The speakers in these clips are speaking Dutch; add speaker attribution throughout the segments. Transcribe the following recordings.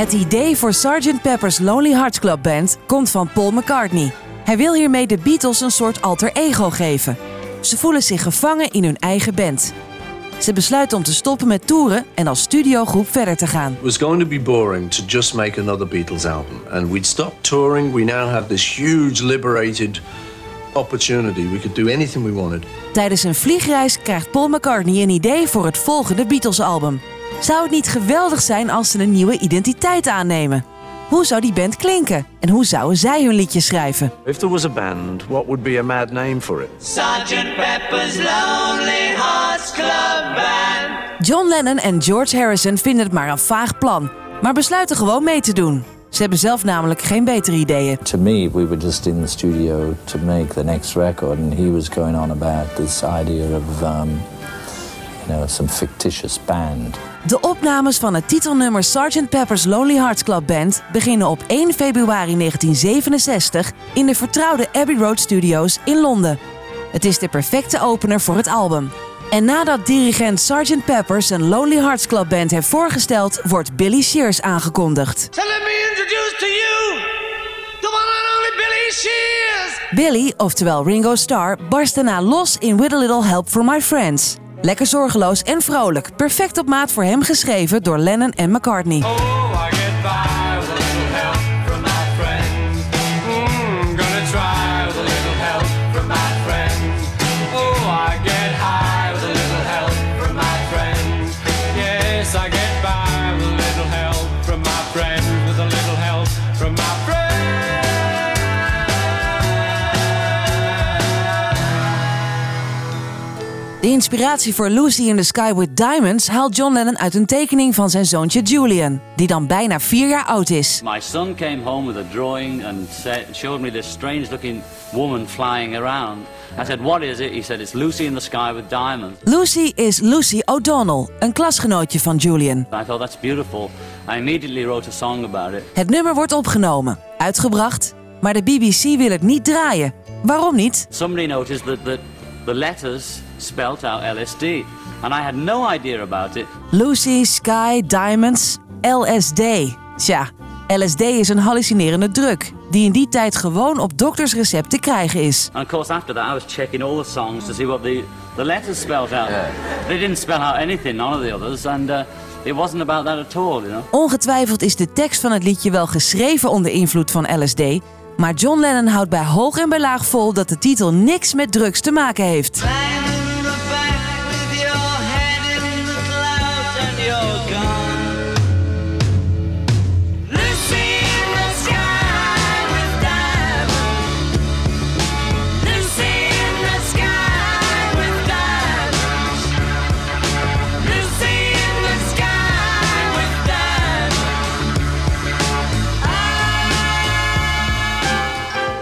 Speaker 1: Het idee voor Sgt. Pepper's Lonely Hearts Club Band komt van Paul McCartney. Hij wil hiermee de Beatles een soort alter ego geven. Ze voelen zich gevangen in hun eigen band. Ze besluiten om te stoppen met toeren en als studiogroep verder te gaan.
Speaker 2: It was going to be boring to just make another Beatles album. And we'd stopped touring. We now have this huge liberated opportunity. We could do anything we wanted.
Speaker 1: Tijdens een vliegreis krijgt Paul McCartney een idee voor het volgende Beatles-album. Zou het niet geweldig zijn als ze een nieuwe identiteit aannemen? Hoe zou die band klinken? En hoe zouden zij hun liedjes schrijven?
Speaker 2: If there was a band, what would be a mad name for it?
Speaker 3: Sergeant Pepper's Lonely Hearts Club Band.
Speaker 1: John Lennon en George Harrison vinden het maar een vaag plan, maar besluiten gewoon mee te doen. Ze hebben zelf namelijk geen betere ideeën.
Speaker 4: To me, we were just in the studio to make the next record, and he was going on about this idea of, um, know, some fictitious band.
Speaker 1: De opnames van het titelnummer Sgt. Pepper's Lonely Hearts Club Band beginnen op 1 februari 1967 in de vertrouwde Abbey Road Studios in Londen. Het is de perfecte opener voor het album. En nadat dirigent Sgt. Pepper's een Lonely Hearts Club Band heeft voorgesteld, wordt Billy Shears aangekondigd.
Speaker 3: So let me introduce to you the one and only Billy Shears.
Speaker 1: Billy, oftewel Ringo Starr, barst daarna los in With a Little Help from My Friends. Lekker zorgeloos en vrolijk, perfect op maat voor hem geschreven door Lennon en McCartney.
Speaker 5: Oh,
Speaker 1: inspiratie voor Lucy in the Sky with Diamonds haalt John Lennon uit een tekening van zijn zoontje Julian, die dan bijna vier jaar oud is.
Speaker 6: My son came home with a drawing and said, showed me this strange looking woman flying around. I said, What is it? He said, It's Lucy in the sky with diamonds.
Speaker 1: Lucy is Lucy O'Donnell, een klasgenootje van Julian.
Speaker 6: I thought, That's beautiful. I immediately wrote a song about it.
Speaker 1: Het nummer wordt opgenomen, uitgebracht, maar de BBC wil het niet draaien. Waarom niet?
Speaker 6: Somebody noticed that, that the letters spelt out LSD, and I had no idea about it.
Speaker 1: Lucy, Sky, Diamonds, LSD. Tja, LSD is een hallucinerende druk, die in die tijd gewoon op doktersrecept te krijgen is.
Speaker 6: And of course, after that, I was checking all the songs to see what the, the letters spelled out. They didn't spell out anything, none of the others, and uh, it wasn't about that at all, you know.
Speaker 1: Ongetwijfeld is de tekst van het liedje wel geschreven onder invloed van LSD, maar John Lennon houdt bij hoog en bij laag vol dat de titel niks met drugs te maken heeft.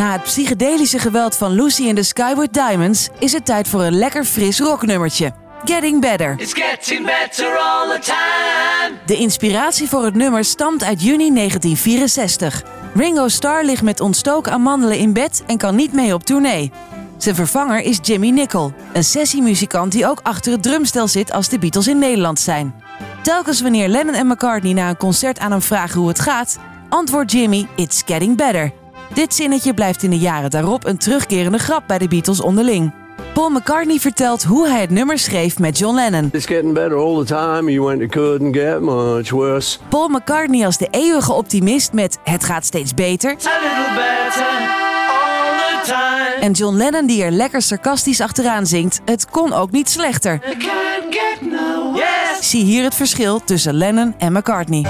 Speaker 1: Na het psychedelische geweld van Lucy in the Sky with Diamonds is het tijd voor een lekker fris rocknummertje. Getting Better.
Speaker 3: It's getting better all the time.
Speaker 1: De inspiratie voor het nummer stamt uit juni 1964. Ringo Starr ligt met ontstoken amandelen in bed en kan niet mee op tournee. Zijn vervanger is Jimmy Nicol, een sessiemuzikant die ook achter het drumstel zit als de Beatles in Nederland zijn. Telkens wanneer Lennon en McCartney na een concert aan hem vragen hoe het gaat, antwoordt Jimmy: It's getting better. Dit zinnetje blijft in de jaren daarop een terugkerende grap bij de Beatles onderling. Paul McCartney vertelt hoe hij het nummer schreef met John Lennon.
Speaker 2: It's getting better all the time. You went, it couldn't get much worse.
Speaker 1: Paul McCartney als de eeuwige optimist met Het gaat steeds beter.
Speaker 3: A little better all the time.
Speaker 1: En John Lennon die er lekker sarcastisch achteraan zingt. Het kon ook niet slechter.
Speaker 3: It can't get no Yes.
Speaker 1: Zie hier het verschil tussen Lennon en McCartney.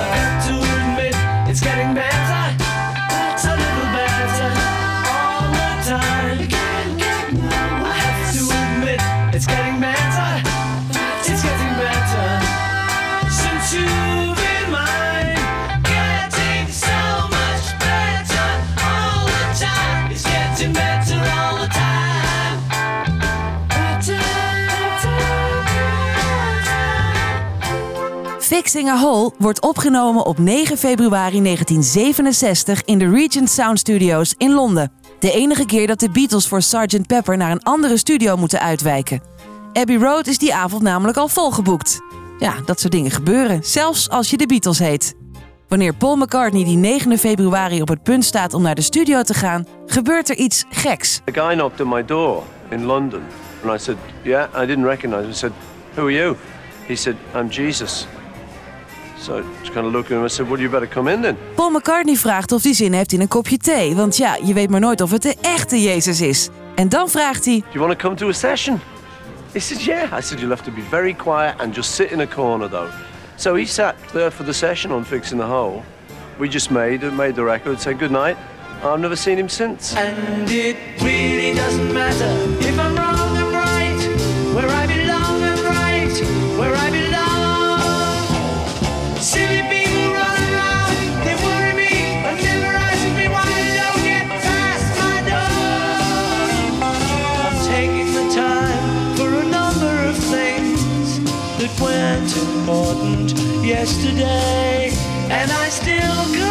Speaker 1: Fixing a Hole wordt opgenomen op 9 februari 1967 in de Regent Sound Studios in Londen. De enige keer dat de Beatles voor Sgt. Pepper naar een andere studio moeten uitwijken. Abbey Road is die avond namelijk al volgeboekt. Ja, dat soort dingen gebeuren, zelfs als je de Beatles heet. Wanneer Paul McCartney die 9 februari op het punt staat om naar de studio te gaan, gebeurt er iets geks.
Speaker 2: A guy knocked on my door in London, and I said, "Yeah." I didn't recognize him. I said, "Who are you?" He said, "I'm Jesus." So I just kind of looked at him and said, "Well, you better come in then."
Speaker 1: Paul McCartney vraagt of hij zin heeft in een kopje thee, want ja, je weet maar nooit of het de echte Jezus is. En dan vraagt hij:
Speaker 2: Do you want to come to a session? He said, Yeah. I said, You'll have to be very quiet and just sit in a corner, though. So he sat there for the session on Fixing the Hole. We just made made the record, said good night. I've never seen him since.
Speaker 3: And it really doesn't matter if I'm yesterday, and I still go.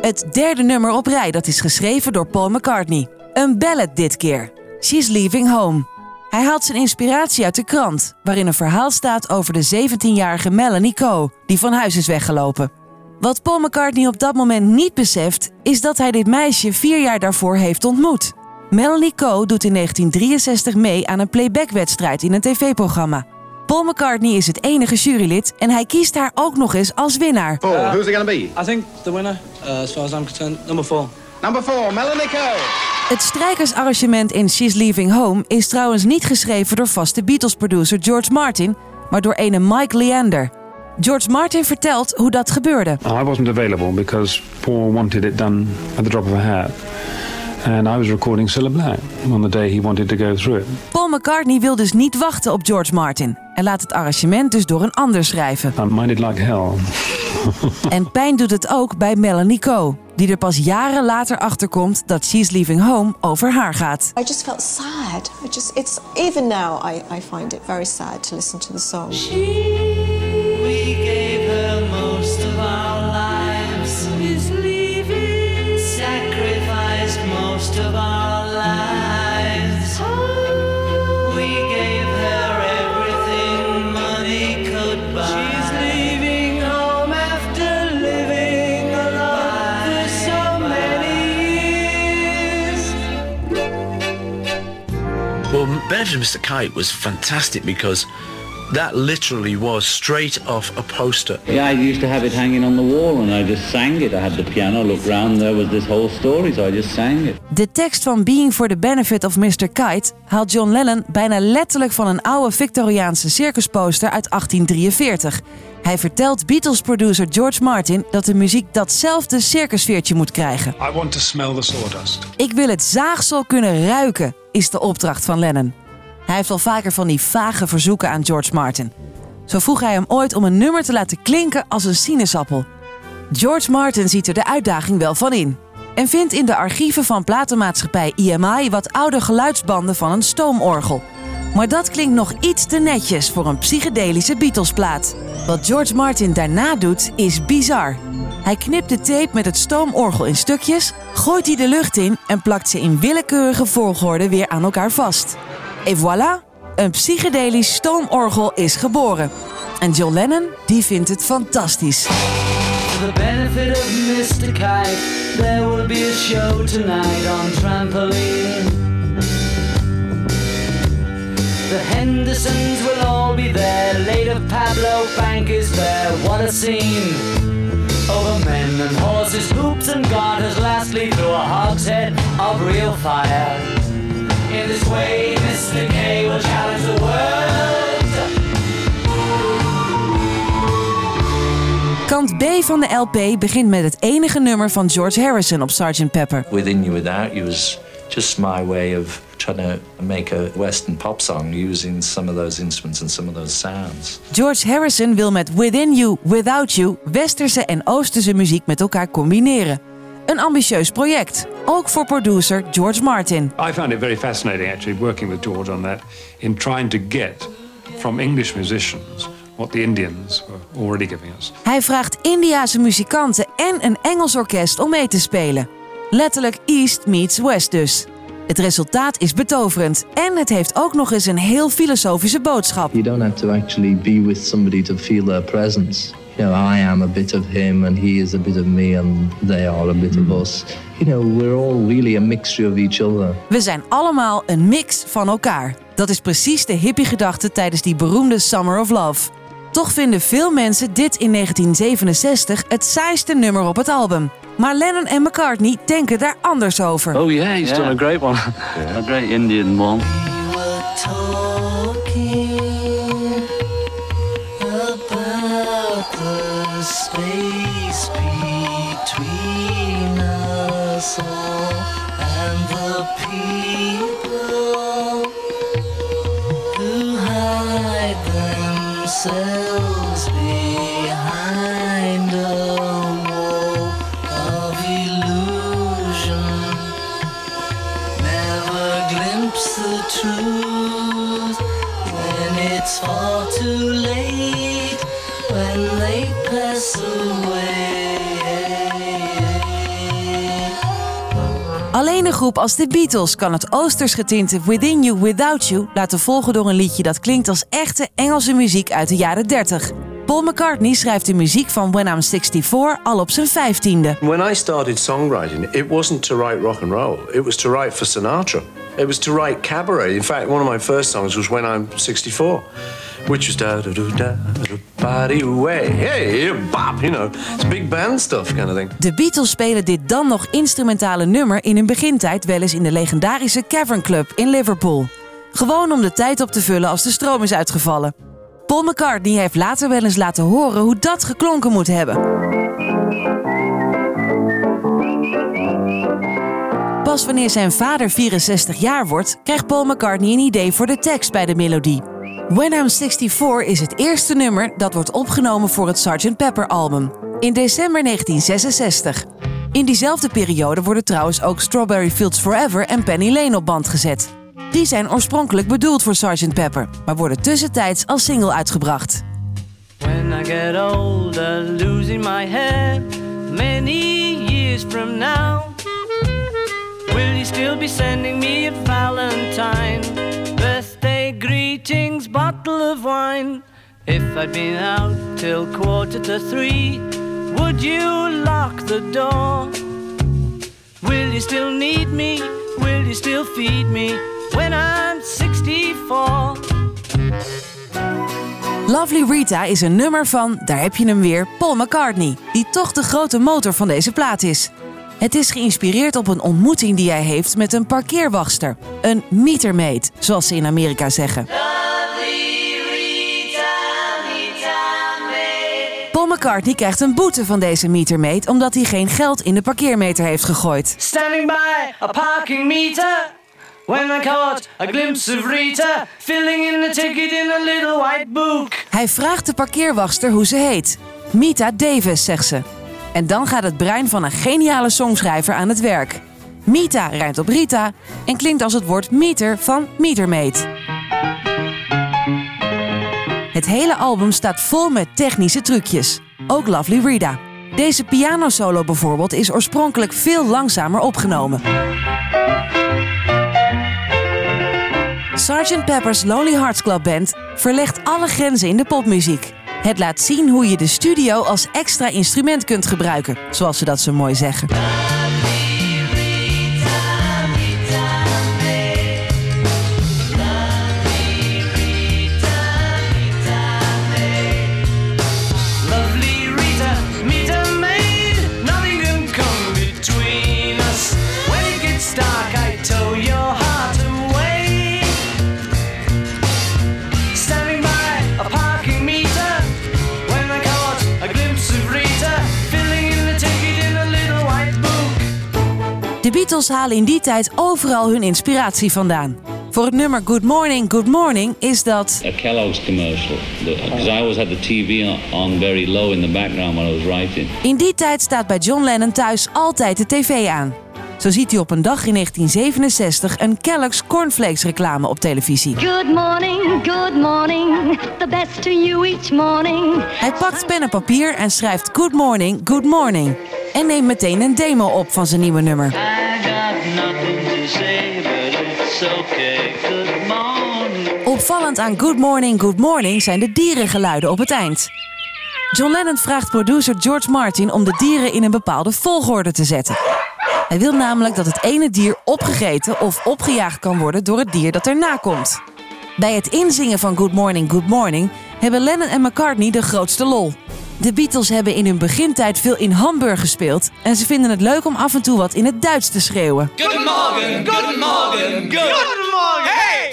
Speaker 1: Het derde nummer op rij dat is geschreven door Paul McCartney. Een ballad dit keer. She's Leaving Home. Hij haalt zijn inspiratie uit de krant, waarin een verhaal staat over de 17-jarige Melanie Coe, die van huis is weggelopen. Wat Paul McCartney op dat moment niet beseft, is dat hij dit meisje vier jaar daarvoor heeft ontmoet. Melanie Coe doet in 1963 mee aan een playbackwedstrijd in een tv-programma. Paul McCartney is het enige jurylid en hij kiest haar ook nog eens als winnaar.
Speaker 7: Four. Who's it going to be?
Speaker 8: I think the winner, uh, as far as I'm concerned, number four.
Speaker 7: Number four, Melanie Coe.
Speaker 1: Het strijkersarrangement in She's Leaving Home is trouwens niet geschreven door vaste Beatles-producer George Martin, maar door ene Mike Leander. George Martin vertelt hoe dat gebeurde.
Speaker 9: I wasn't available because Paul wanted it done at the drop of a hat. And I was recording Cilla Black on the day he wanted to go through it.
Speaker 1: Paul McCartney wil dus niet wachten op George Martin en laat het arrangement dus door een ander schrijven.
Speaker 9: I minded like hell.
Speaker 1: En pijn doet het ook bij Melanie Coe, die er pas jaren later achterkomt dat She's Leaving Home over haar gaat.
Speaker 10: I just felt sad. I just, it's even now I, I find it very sad to listen to the song.
Speaker 11: Well, of Mr. Kite was fantastic because that literally was straight off a poster.
Speaker 6: Yeah, I used to have it hanging on the wall and I just sang it. I had the piano, looked round, there was this whole story, so I just sang it.
Speaker 1: De tekst van Being for the Benefit of Mr. Kite haalt John Lennon bijna letterlijk van een oude Victoriaanse circusposter uit 1843. Hij vertelt Beatles-producer George Martin dat de muziek datzelfde circusfeertje moet krijgen.
Speaker 9: I want to smell the sawdust.
Speaker 1: Ik wil het zaagsel kunnen ruiken, is de opdracht van Lennon. Hij heeft al vaker van die vage verzoeken aan George Martin. Zo vroeg hij hem ooit om een nummer te laten klinken als een sinaasappel. George Martin ziet er de uitdaging wel van in. En vindt in de archieven van platenmaatschappij EMI wat oude geluidsbanden van een stoomorgel. Maar dat klinkt nog iets te netjes voor een psychedelische Beatlesplaat. Wat George Martin daarna doet is bizar. Hij knipt de tape met het stoomorgel in stukjes, gooit die de lucht in en plakt ze in willekeurige volgorde weer aan elkaar vast. Et voilà, een psychedelisch stoomorgel is geboren. En John Lennon, die vindt het fantastisch.
Speaker 3: For the benefit of Mr. Kite, there will be a show tonight on trampoline. The Hendersons will all be there. Later, Pablo Bank is there. What a scene! Over men and horses, hoops and garters. Lastly, through a hogshead of real fire. In this way, Mr. K will challenge the world.
Speaker 1: Kant B van de LP begint met het enige nummer van George Harrison op Sgt. Pepper.
Speaker 4: Within You Without You was just my way of trying to make a Western pop song using some of those instruments and some of those sounds.
Speaker 1: George Harrison wil met Within You, Without You westerse en oosterse muziek met elkaar combineren. Een ambitieus project, ook voor producer George Martin.
Speaker 9: I found it very fascinating actually working with George on that in trying to get from English musicians what the Indians were already giving us.
Speaker 1: Hij vraagt Indiase muzikanten en een Engels orkest om mee te spelen. Letterlijk East meets West dus. Het resultaat is betoverend en het heeft ook nog eens een heel filosofische boodschap.
Speaker 12: You don't have to actually be with somebody to feel their presence. You know, I am a bit of him and he is a bit of me and they are a bit of us. You know, we're all really a mixture of each other.
Speaker 1: We zijn allemaal een mix van elkaar. Dat is precies de hippie-gedachte tijdens die beroemde Summer of Love. Toch vinden veel mensen dit in 1967 het saaiste nummer op het album. Maar Lennon en McCartney denken daar anders over.
Speaker 2: Oh yeah, he's done a great one.
Speaker 6: A great Indian one.
Speaker 3: Truth when it's far
Speaker 1: Alleen een groep als de Beatles kan het oosters getinte Within You Without You laten volgen door een liedje dat klinkt als echte Engelse muziek uit de jaren 30. Paul McCartney schrijft de muziek van When I'm 64 al op zijn vijftiende.
Speaker 2: When I started songwriting, it wasn't to write rock and roll. It was to write for Sinatra. It was to write cabaret. In fact, one of my first songs was When I'm 64, which was da da da da body way. Hey, bop, you know, it's big band stuff kind of thing.
Speaker 1: De Beatles spelen dit dan nog instrumentale nummer in hun begintijd wel eens in de legendarische Cavern Club in Liverpool. Gewoon om de tijd op te vullen als de stroom is uitgevallen. Paul McCartney heeft later wel eens laten horen hoe dat geklonken moet hebben. Pas wanneer zijn vader 64 jaar wordt, krijgt Paul McCartney een idee voor de tekst bij de melodie. When I'm 64 is het eerste nummer dat wordt opgenomen voor het Sgt. Pepper album in december 1966. In diezelfde periode worden trouwens ook Strawberry Fields Forever en Penny Lane op band gezet. Die zijn oorspronkelijk bedoeld voor Sgt. Pepper, maar worden tussentijds als single uitgebracht.
Speaker 3: When I get older, losing my hair, many years from now, will you still be sending me a Valentine? Birthday greetings, bottle of wine. If I'd been out till quarter to three, would you lock the door? Will you still need me? Will you still feed me when I'm 64?
Speaker 1: Lovely Rita is een nummer van, daar heb je hem weer, Paul McCartney, die toch de grote motor van deze plaat is. Het is geïnspireerd op een ontmoeting die hij heeft met een parkeerwachtster, een metermaid, zoals ze in Amerika zeggen. Paul McCartney krijgt een boete van deze metermaid omdat hij geen geld in de parkeermeter heeft gegooid.
Speaker 3: Standing by a parking meter. When I caught a glimpse of Rita, filling in the ticket in a little white book.
Speaker 1: Hij vraagt de parkeerwachtster hoe ze heet. Mita Davis, zegt ze. En dan gaat het brein van een geniale songschrijver aan het werk. Mita rijmt op Rita en klinkt als het woord meter van metermeet. Het hele album staat vol met technische trucjes. Ook Lovely Rita. Deze pianosolo bijvoorbeeld is oorspronkelijk veel langzamer opgenomen. Sgt. Pepper's Lonely Hearts Club Band verlegt alle grenzen in de popmuziek. Het laat zien hoe je de studio als extra instrument kunt gebruiken, zoals ze dat zo mooi zeggen. Halen in die tijd overal hun inspiratie vandaan. Voor het nummer Good Morning, Good Morning is dat...
Speaker 13: a Kellogg's commercial. Because I always had the TV on, on very low in the background when I was writing.
Speaker 1: In die tijd staat bij John Lennon thuis altijd de tv aan. Zo ziet hij op een dag in 1967 een Kellogg's Cornflakes reclame op televisie.
Speaker 14: Good morning, good morning. The best to you each morning.
Speaker 1: Hij pakt pen en papier en schrijft Good Morning, Good Morning. En neemt meteen een demo op van zijn nieuwe nummer. Opvallend aan Good Morning, Good Morning zijn de dierengeluiden op het eind. John Lennon vraagt producer George Martin om de dieren in een bepaalde volgorde te zetten. Hij wil namelijk dat het ene dier opgegeten of opgejaagd kan worden door het dier dat erna komt. Bij het inzingen van Good Morning, Good Morning hebben Lennon en McCartney de grootste lol. De Beatles hebben in hun begintijd veel in Hamburg gespeeld en ze vinden het leuk om af en toe wat in het Duits te schreeuwen.
Speaker 3: Guten Morgen, guten Morgen, good. Guten Morgen. Hey!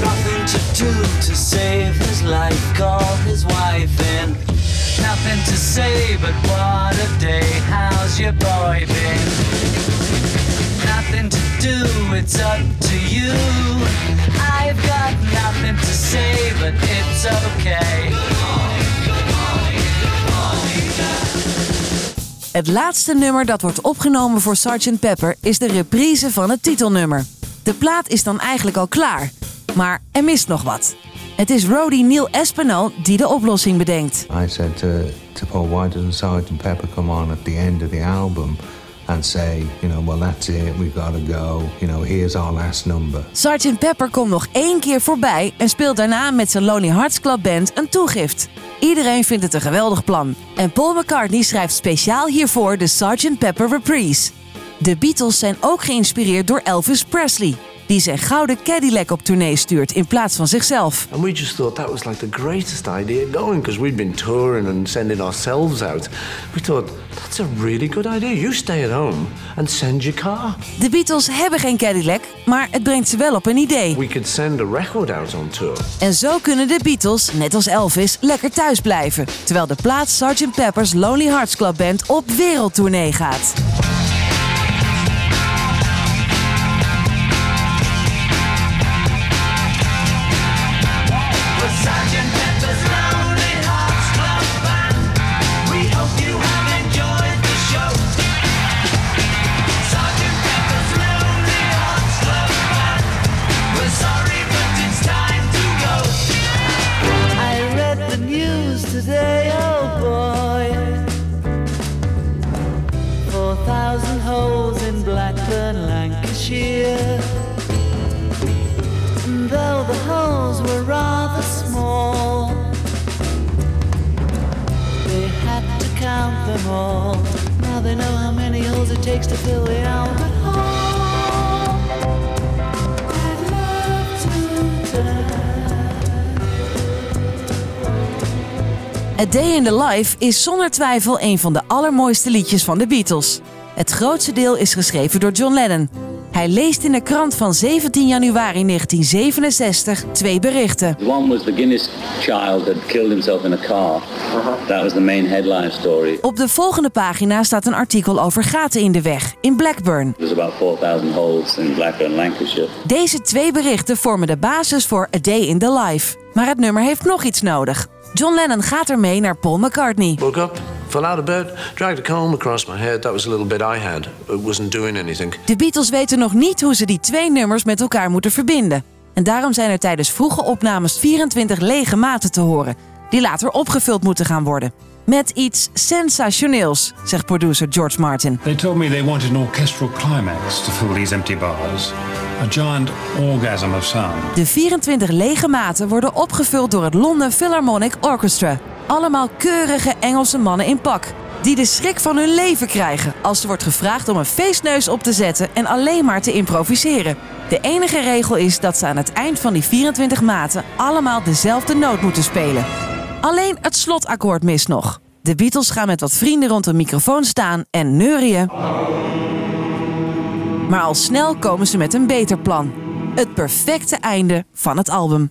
Speaker 15: Nothing to do to save his life. Call his wife in. Nothing to say, but what a day. How's your boy been? Nothing to do, it's up to you. I've got nothing to say, but it's okay.
Speaker 1: Het laatste nummer dat wordt opgenomen voor Sgt. Pepper is de reprise van het titelnummer. De plaat is dan eigenlijk al klaar, maar er mist nog wat. Het is roadie Neil Espinal die de oplossing bedenkt.
Speaker 16: I said to, to Paul, why doesn't Sergeant Pepper come on at the end of the album and say, you know, well, that's it, we've got to go, you know, here's our last number.
Speaker 1: Sgt. Pepper komt nog één keer voorbij en speelt daarna met zijn Lonely Hearts Club Band een toegift. Iedereen vindt het een geweldig plan. En Paul McCartney schrijft speciaal hiervoor de Sgt. Pepper Reprise. De Beatles zijn ook geïnspireerd door Elvis Presley, die zijn gouden Cadillac op tournee stuurt in plaats van zichzelf.
Speaker 2: And we just thought that was like the greatest idea going because we'd been touring and sending ourselves out. We thought, that's a really good idea. You stay at home and send your car.
Speaker 1: De Beatles hebben geen Cadillac, maar het brengt ze wel op een idee.
Speaker 2: We could send a record out on tour.
Speaker 1: En zo kunnen de Beatles, net als Elvis, lekker thuis blijven. Terwijl de plaat Sgt. Pepper's Lonely Hearts Club Band op wereldtournee gaat.
Speaker 15: Now they know how many holes it takes to fill the Albert.
Speaker 1: A Day in the Life is zonder twijfel een van de allermooiste liedjes van de Beatles. Het grootste deel is geschreven door John Lennon. Hij leest in de krant van 17 januari 1967 twee berichten.
Speaker 13: One was the Guinness child had killed himself in a car. That was the main headline story.
Speaker 1: Op de volgende pagina staat een artikel over gaten in de weg in Blackburn.
Speaker 13: There's about 4,000 holes in Blackburn, Lancashire.
Speaker 1: Deze twee berichten vormen de basis voor A Day in the Life. Maar het nummer heeft nog iets nodig. John Lennon gaat ermee naar Paul McCartney.
Speaker 2: Woke up, fell out of bed, dragged a comb across my head. That was a little bit I had. It wasn't doing anything.
Speaker 1: De Beatles weten nog niet hoe ze die twee nummers met elkaar moeten verbinden. En daarom zijn er tijdens vroege opnames 24 lege maten te horen, die later opgevuld moeten gaan worden. Met iets sensationeels, zegt producer George Martin.
Speaker 9: They told me they wanted an orchestral climax to fill these empty bars. A giant orgasm of sound.
Speaker 1: De 24 lege maten worden opgevuld door het London Philharmonic Orchestra. Allemaal keurige Engelse mannen in pak. Die de schrik van hun leven krijgen als er wordt gevraagd om een feestneus op te zetten en alleen maar te improviseren. De enige regel is dat ze aan het eind van die 24 maten allemaal dezelfde noot moeten spelen. Alleen het slotakkoord mist nog. De Beatles gaan met wat vrienden rond een microfoon staan en neurien. Maar al snel komen ze met een beter plan. Het perfecte einde van het album.